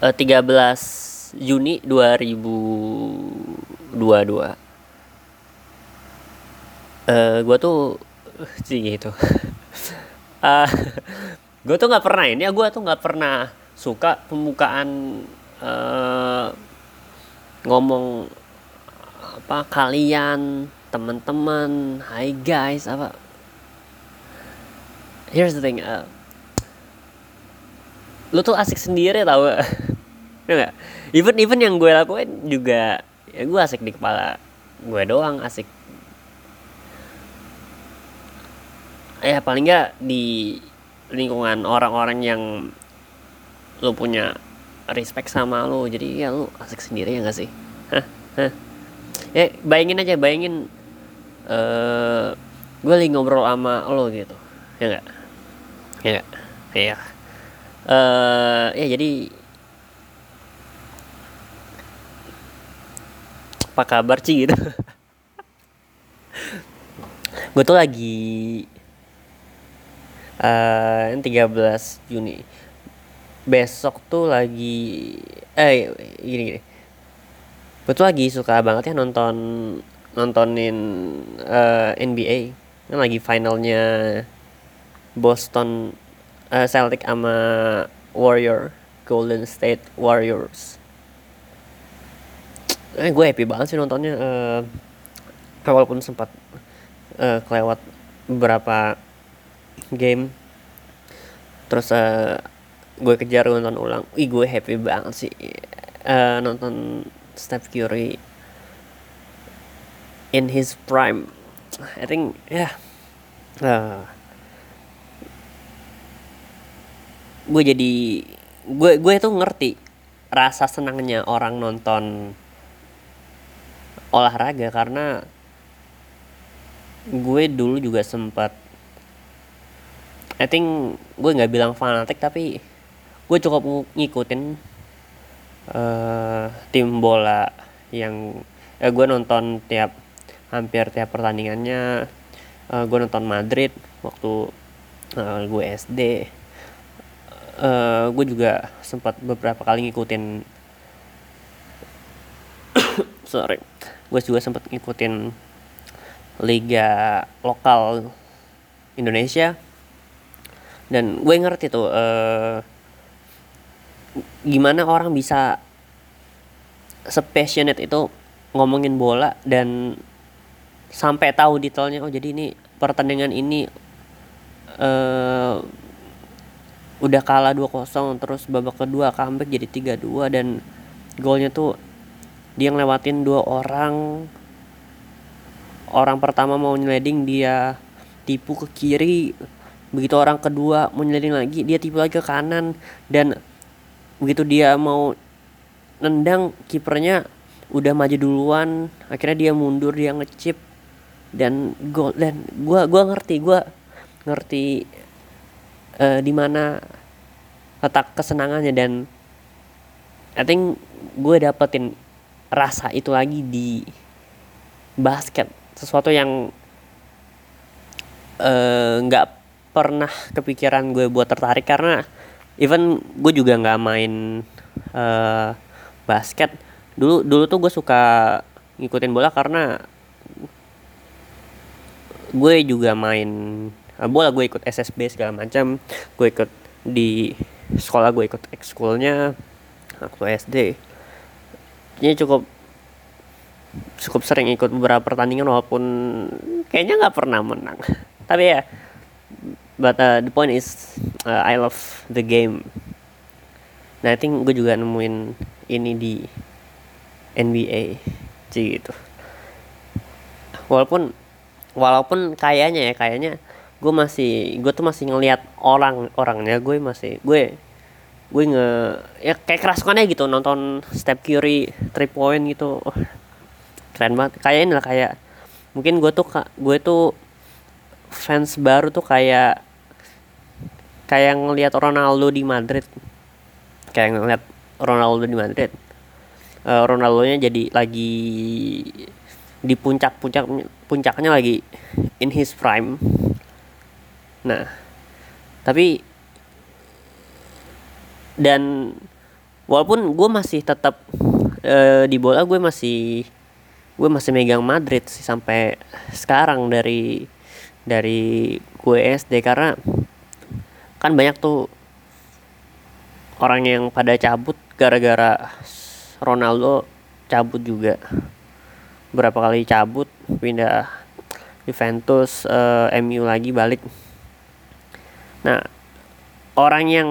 uh, 13 Juni 2022 uh, gue tuh sih gitu. Uh, gue tuh nggak pernah ini ya gue tuh nggak pernah suka pembukaan uh, ngomong apa kalian teman-teman hai guys apa. Here's the thing uh, lu tuh asik sendiri tau ya even even yang gue lakuin juga ya gue asik di kepala gue doang asik. Ya paling nggak di lingkungan orang-orang yang lu punya respect sama lu jadi ya lu asik sendiri ya gak sih? Hah? Hah? Ya bayangin aja bayangin uh, eh, gue lagi ngobrol sama lo gitu ya nggak? Ya gak? ya uh, ya jadi apa kabar sih gitu. Gue tuh lagi uh, 13 Juni. Besok tuh lagi eh gini gini. Gue tuh lagi suka banget ya nonton nontonin uh, eh, NBA kan lagi finalnya Boston uh, Celtic sama Warrior Golden State Warriors eh, gue happy banget sih nontonnya uh, walaupun sempat uh, kelewat beberapa game. Terus uh, gue kejar nonton ulang. Ih gue happy banget sih uh, nonton Steph Curry in his prime. I think ya yeah, uh, gue jadi gue gue itu ngerti rasa senangnya orang nonton olahraga karena gue dulu juga sempat I think gue nggak bilang fanatik tapi gue cukup ngikutin uh, tim bola yang eh, gue nonton tiap hampir tiap pertandingannya. Uh, gue nonton Madrid waktu uh, gue SD uh, gue juga sempat beberapa kali ngikutin sorry gue juga sempat ngikutin liga lokal Indonesia. Dan gue ngerti tuh uh, gimana orang bisa sepassionate itu ngomongin bola dan sampai tahu detailnya oh jadi ini pertandingan ini uh, udah kalah 2-0 terus babak kedua comeback jadi 3-2 dan golnya tuh dia ngelewatin dua orang. Orang pertama mau nyeleding dia tipu ke kiri. Begitu orang kedua mau nyeliding lagi dia tiba lagi ke kanan. Dan begitu dia mau nendang kipernya udah maju duluan. Akhirnya dia mundur dia ngecip. Dan gol dan gua gua ngerti gua ngerti uh, di mana letak kesenangannya. Dan I think gue dapetin rasa itu lagi di basket. Sesuatu yang eh, nggak uh, pernah kepikiran gue buat tertarik karena even gue juga nggak main uh, basket. Dulu dulu tuh gue suka ngikutin bola karena gue juga main uh, bola. Gue ikut SSB segala macam. Gue ikut di sekolah gue ikut ekskulnya waktu SD ini cukup cukup sering ikut beberapa pertandingan walaupun kayaknya nggak pernah menang. Tapi ya but uh, the point is uh, I love the game. Nah I think gue juga nemuin ini di NBA sih gitu. Walaupun walaupun kayaknya ya kayaknya gue masih gue tuh masih ngelihat orang orangnya gue masih gue gue nge ya kayak kerasukannya gitu nonton Step Curry three point gitu. Keren banget. Kayaknya lah kayak mungkin gue tuh gue tuh fans baru tuh kayak kayak ngelihat Ronaldo di Madrid. Kayak ngelihat Ronaldo di Madrid. Uh, Ronaldo-nya jadi lagi di puncak-puncak puncaknya lagi in his prime. Nah tapi dan walaupun gue masih tetap uh, di bola gue masih gue masih megang Madrid sih sampai sekarang dari dari gue SD karena kan banyak tuh orang yang pada cabut gara-gara Ronaldo cabut juga. Berapa kali cabut pindah Juventus uh, eh, MU lagi balik. Nah orang yang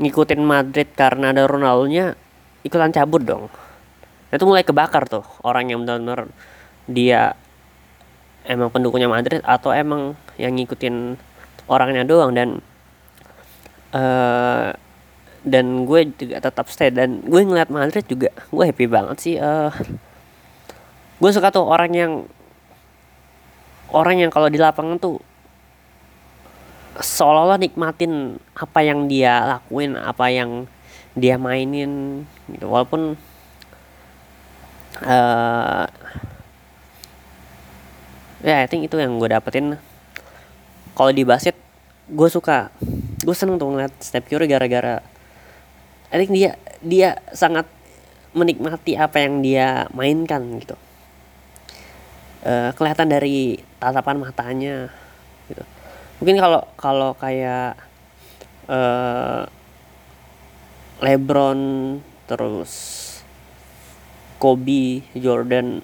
ngikutin Madrid karena ada Ronaldo nya ikutan cabut dong. Itu mulai kebakar tuh orang yang benar-benar. Dia emang pendukungnya Madrid atau emang yang ngikutin orangnya doang dan uh, dan gue juga tetap stay dan gue ngeliat Madrid juga gue happy banget sih uh, gue suka tuh orang yang orang yang kalau di lapangan tuh seolah-olah nikmatin apa yang dia lakuin apa yang dia mainin gitu. Walaupun uh, ya I think itu yang gue dapetin. Kalau di basket gue suka gue seneng tuh ngeliat Steph Curry gara-gara I think dia dia sangat menikmati apa yang dia mainkan gitu. Uh, kelihatan dari tatapan matanya gitu mungkin kalau kalau kayak uh, LeBron terus Kobe Jordan.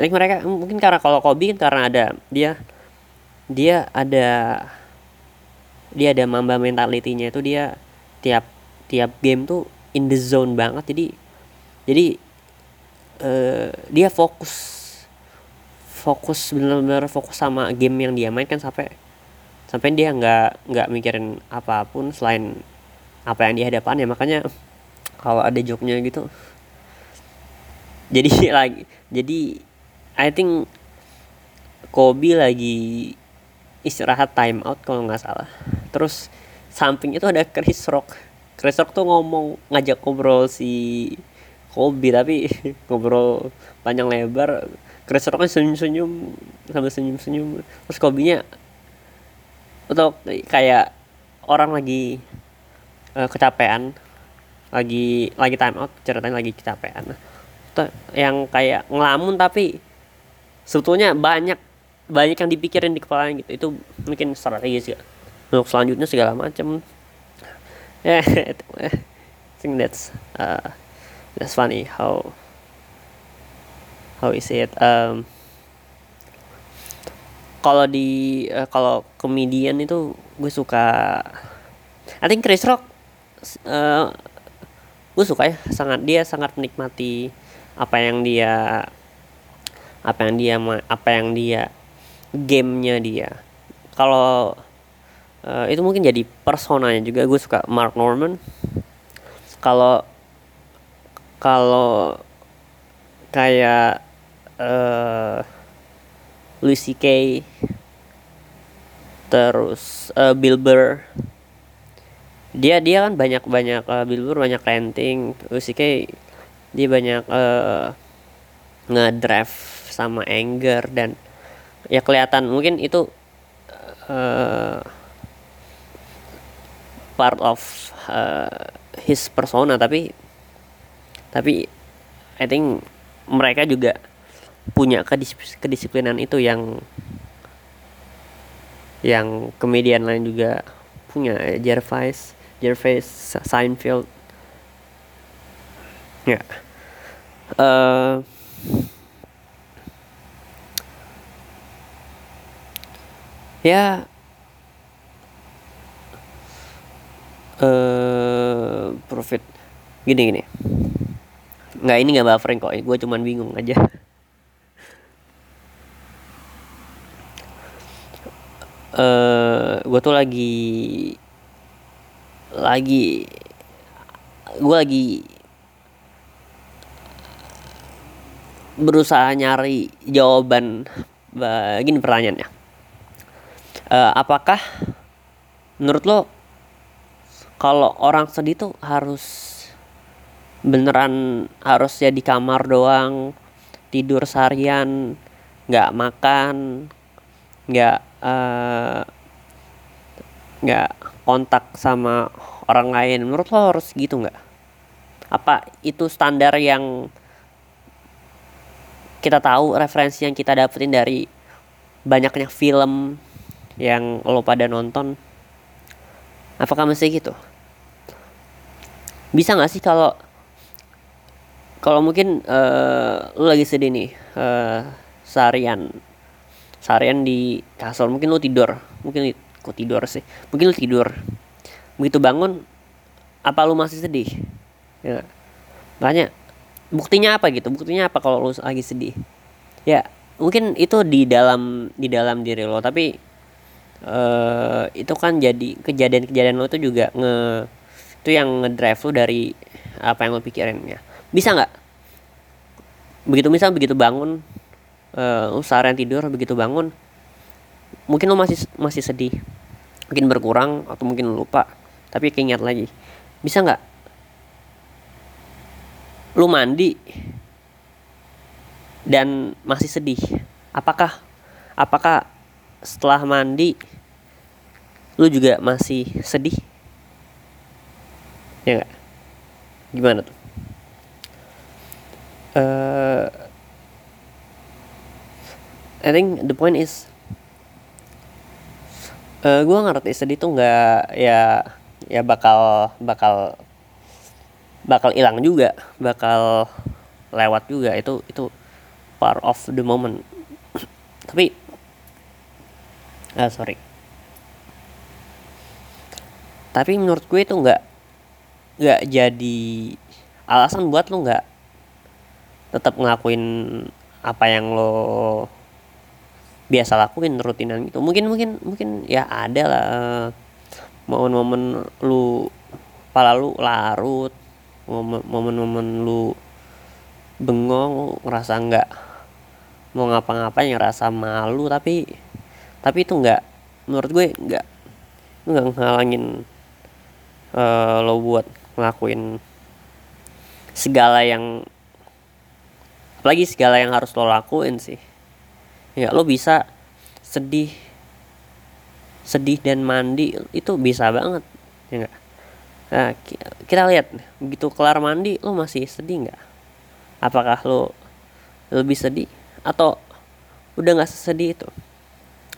Ini mereka mungkin karena kalau Kobe kan karena ada dia dia ada dia ada mamba mentalitinya itu dia tiap tiap game tuh in the zone banget. Jadi jadi uh, dia fokus fokus benar-benar fokus sama game yang dia main kan sampai sampai dia nggak nggak mikirin apa pun selain apa yang di hadapan ya. Makanya kalau ada joknya gitu jadi lagi jadi I think Kobe lagi istirahat time out kalau nggak salah. Terus samping itu ada Chris Rock. Chris Rock tuh ngomong ngajak ngobrol si Kobe tapi ngobrol panjang lebar Chris Rock senyum-senyum sambil senyum-senyum. Terus Kobe nya atau kayak orang lagi uh, kecapean lagi lagi time out ceritanya lagi kecapean. Yang kayak ngelamun tapi sebetulnya banyak banyak yang dipikirin di kepala gitu. Itu mungkin strategi sih untuk selanjutnya segala macam yeah, I think that's uh, that's funny how how is it? Um, kalau di uh, kalau komedian itu gue suka I think Chris Rock uh, gue suka ya. Sangat dia sangat menikmati apa yang dia apa yang dia apa yang dia gamenya dia. Kalau uh, itu mungkin jadi personanya juga gue suka Mark Norman. Kalau kalau kayak uh, Louis C.K. terus uh, Bill Burr dia dia kan banyak banyak uh, Bill Burr banyak ranting Louis C.K dia banyak uh, ngedrive sama anger dan ya kelihatan mungkin itu uh, part of uh, his persona tapi tapi I think mereka juga punya kedis kedisiplinan itu yang yang komedian lain juga punya Gervais Gervais Seinfeld. Ya. Uh, ya. Uh, profit. Gini gini nggak ini nggak buffering kok. Gue cuman bingung aja. Uh, gue tuh lagi lagi gue lagi berusaha nyari jawaban begini pertanyaannya. Uh, apakah menurut lo kalau orang sedih tuh harus beneran harus ya di kamar doang tidur seharian nggak makan nggak uh, nggak kontak sama orang lain. Menurut lo harus gitu nggak? Apa itu standar yang kita tahu referensi yang kita dapetin dari banyaknya film yang lo pada nonton? Apakah mesti gitu? Bisa nggak sih kalau kalau mungkin uh, lo lagi sedih nih uh, seharian. Seharian di kasur mungkin lo tidur. Mungkin kok tidur sih? Mungkin lo tidur. Begitu bangun apa lo masih sedih? Ya. Banyak buktinya apa gitu? Buktinya apa kalau lo lagi sedih? Ya mungkin itu di dalam di dalam diri lo. Tapi uh, itu kan jadi kejadian-kejadian lo itu juga nge itu yang ngedrive lo dari apa yang lo pikirin ya bisa nggak? Begitu misal begitu bangun uh, lo seharian tidur begitu bangun mungkin lo masih masih sedih mungkin berkurang atau mungkin lupa tapi keinget lagi. Bisa nggak? Lu mandi dan masih sedih apakah apakah setelah mandi lu juga masih sedih? Ya gak? gimana tuh uh, I think the point is uh, eh, gue ngerti sedih tuh nggak ya ya bakal bakal bakal hilang juga bakal lewat juga. Itu itu part of the moment. Tapi ah sorry. Tapi menurut gue itu nggak nggak jadi alasan buat lo nggak tetap ngelakuin apa yang lo biasa lakuin rutinan gitu. Mungkin mungkin mungkin ya ada lah eh, momen-momen lu pala lu larut momen-momen lu bengong ngerasa nggak mau ngapa-ngapain ngerasa malu tapi tapi itu nggak menurut gue nggak nggak ngalangin uh, lo buat ngelakuin segala yang apalagi segala yang harus lo lakuin sih ya lo bisa sedih sedih dan mandi itu bisa banget ya enggak Nah, kita lihat begitu kelar mandi lo masih sedih nggak? Apakah lo lebih sedih atau udah nggak sesedih itu?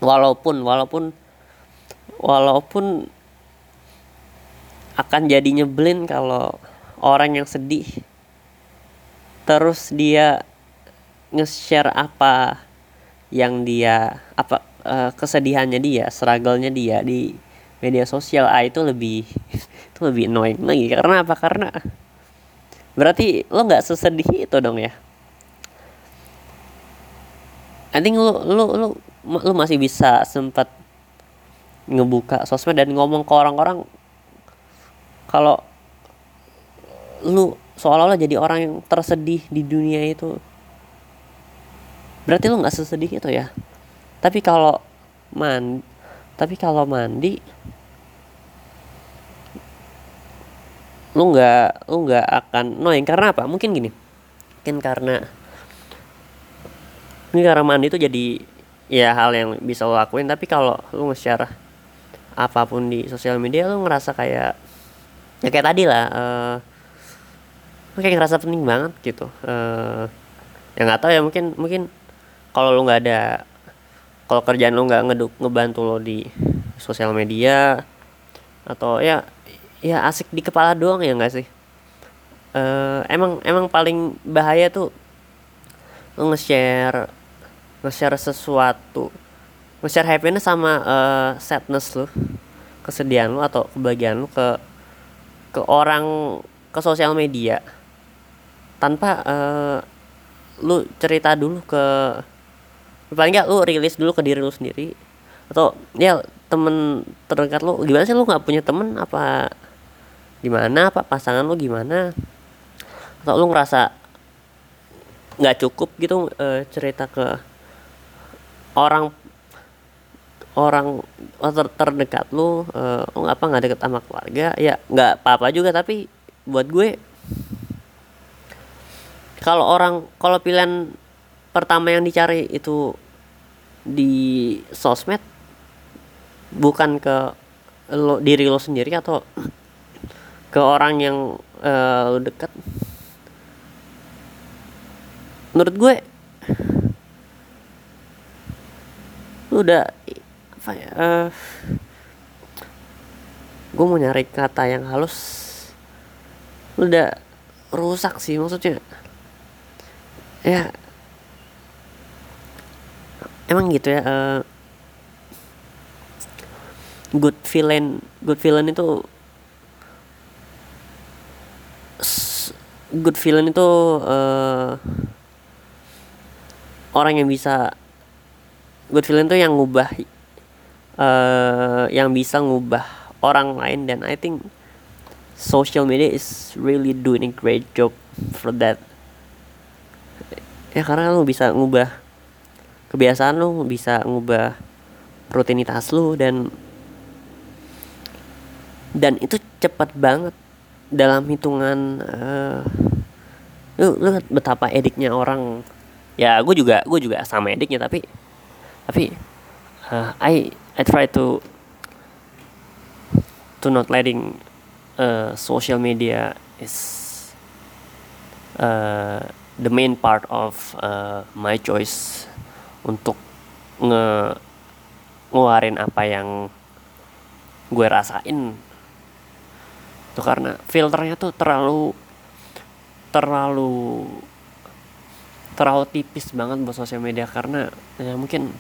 Walaupun walaupun walaupun akan jadi nyebelin kalau orang yang sedih terus dia nge-share apa yang dia apa uh, kesedihannya dia, struggle-nya dia di media sosial. Ah itu lebih itu lebih annoying lagi. Karena apa? Karena berarti lo nggak sesedih itu dong ya? I think lo lo lo lo masih bisa sempat ngebuka sosmed dan ngomong ke orang-orang kalau lu seolah-olah jadi orang yang tersedih di dunia itu berarti lu nggak sesedih itu ya? Tapi kalau man tapi kalau mandi lu nggak lu nggak akan annoying. Karena apa? Mungkin gini. Mungkin karena ini karena mandi itu jadi ya hal yang bisa lo lakuin. Tapi kalau lu nge-share apa pun di sosial media lu ngerasa kayak ya kayak tadi lah uh, kayak ngerasa penting banget gitu. Uh, ya nggak tahu ya mungkin mungkin kalau lu nggak ada kalau kerjaan lu nggak ngeduk ngebantu lo di sosial media atau ya ya asik di kepala doang ya nggak sih? Uh, emang emang paling bahaya tuh nge-share nge-share sesuatu nge-share happiness sama uh, sadness lu kesedihan lu atau kebahagiaan lu ke ke orang ke sosial media tanpa uh, lu cerita dulu ke paling nggak lu rilis dulu ke diri lu sendiri. Atau ya temen terdekat lu gimana sih lu nggak punya temen? Apa gimana? Apa pasangan lu gimana? Atau lu ngerasa nggak cukup gitu e, cerita ke orang orang ter terdekat lu e, oh apa nggak deket sama keluarga? Ya nggak apa-apa juga tapi buat gue kalau orang kalau pilihan pertama yang dicari itu di sosmed bukan ke lo diri lo sendiri atau ke orang yang uh, lo dekat menurut gue lu udah uh, gue mau nyari kata yang halus lu udah rusak sih maksudnya. Ya emang gitu ya uh, good villain good villain itu good villain itu uh, orang yang bisa good feeling tuh yang ngubah uh, yang bisa ngubah orang lain dan I think social media is really doing a great job for that. Ya karena lu bisa ngubah kebiasaan lu bisa ngubah rutinitas lu dan dan itu cepat banget dalam hitungan uh, lu lihat betapa ediknya orang. Ya gue juga gue juga sama ediknya tapi tapi uh, I I try to to not letting uh, social media is uh, the main part of uh, my choice untuk nge ngeluarin apa yang gue rasain. Tuh karena filternya tuh terlalu terlalu terlalu tipis banget buat sosial media karena ya mungkin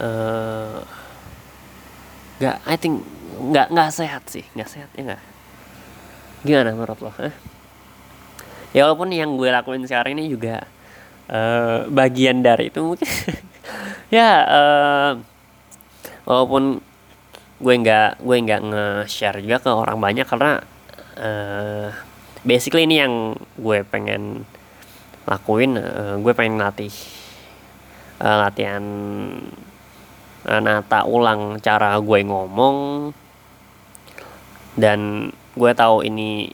uh, I think nggak nggak sehat sih. Nggak sehat ya nggak? Gimana menurut lo eh? ya walaupun yang gue lakuin sekarang ini juga uh, bagian dari itu mungkin. Ya uh, walaupun gue nggak gue nggak nge-share juga ke orang banyak karena uh, basically ini yang gue pengen lakuin uh, gue pengen latih uh, latihan uh, nata ulang cara gue ngomong. Dan gue tahu ini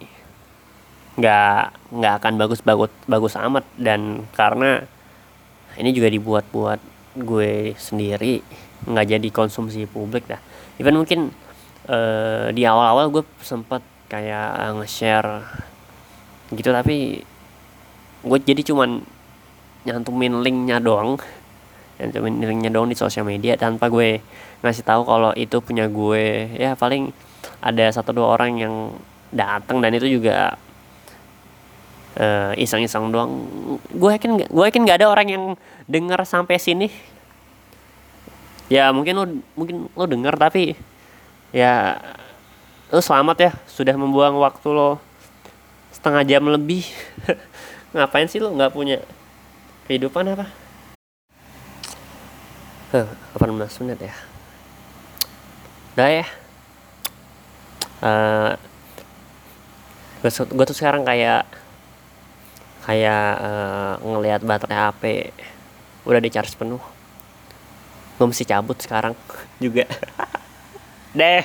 nggak nggak akan bagus bagus bagus amat. Dan karena ini juga dibuat buat gue sendiri nggak jadi konsumsi publik dah. Even mungkin uh, di awal-awal gue sempet kayak nge-share gitu tapi gue jadi cuman nyantumin linknya doang. Nyantumin linknya doang di sosial media tanpa gue ngasih tahu kalau itu punya gue. Ya paling ada satu dua orang yang datang dan itu juga uh, iseng-iseng doang. Gue yakin gue yakin nggak ada orang yang dengar sampai sini. Ya mungkin lo mungkin lo dengar tapi ya lo selamat ya sudah membuang waktu lo setengah jam lebih. Ngapain sih lu nggak punya kehidupan apa? Huh, 18 menit ya? Udah ya. Uh, eh, gue tuh sekarang kayak kayak uh, ngelihat baterai HP udah di charge penuh. Gue mesti cabut sekarang juga. Deh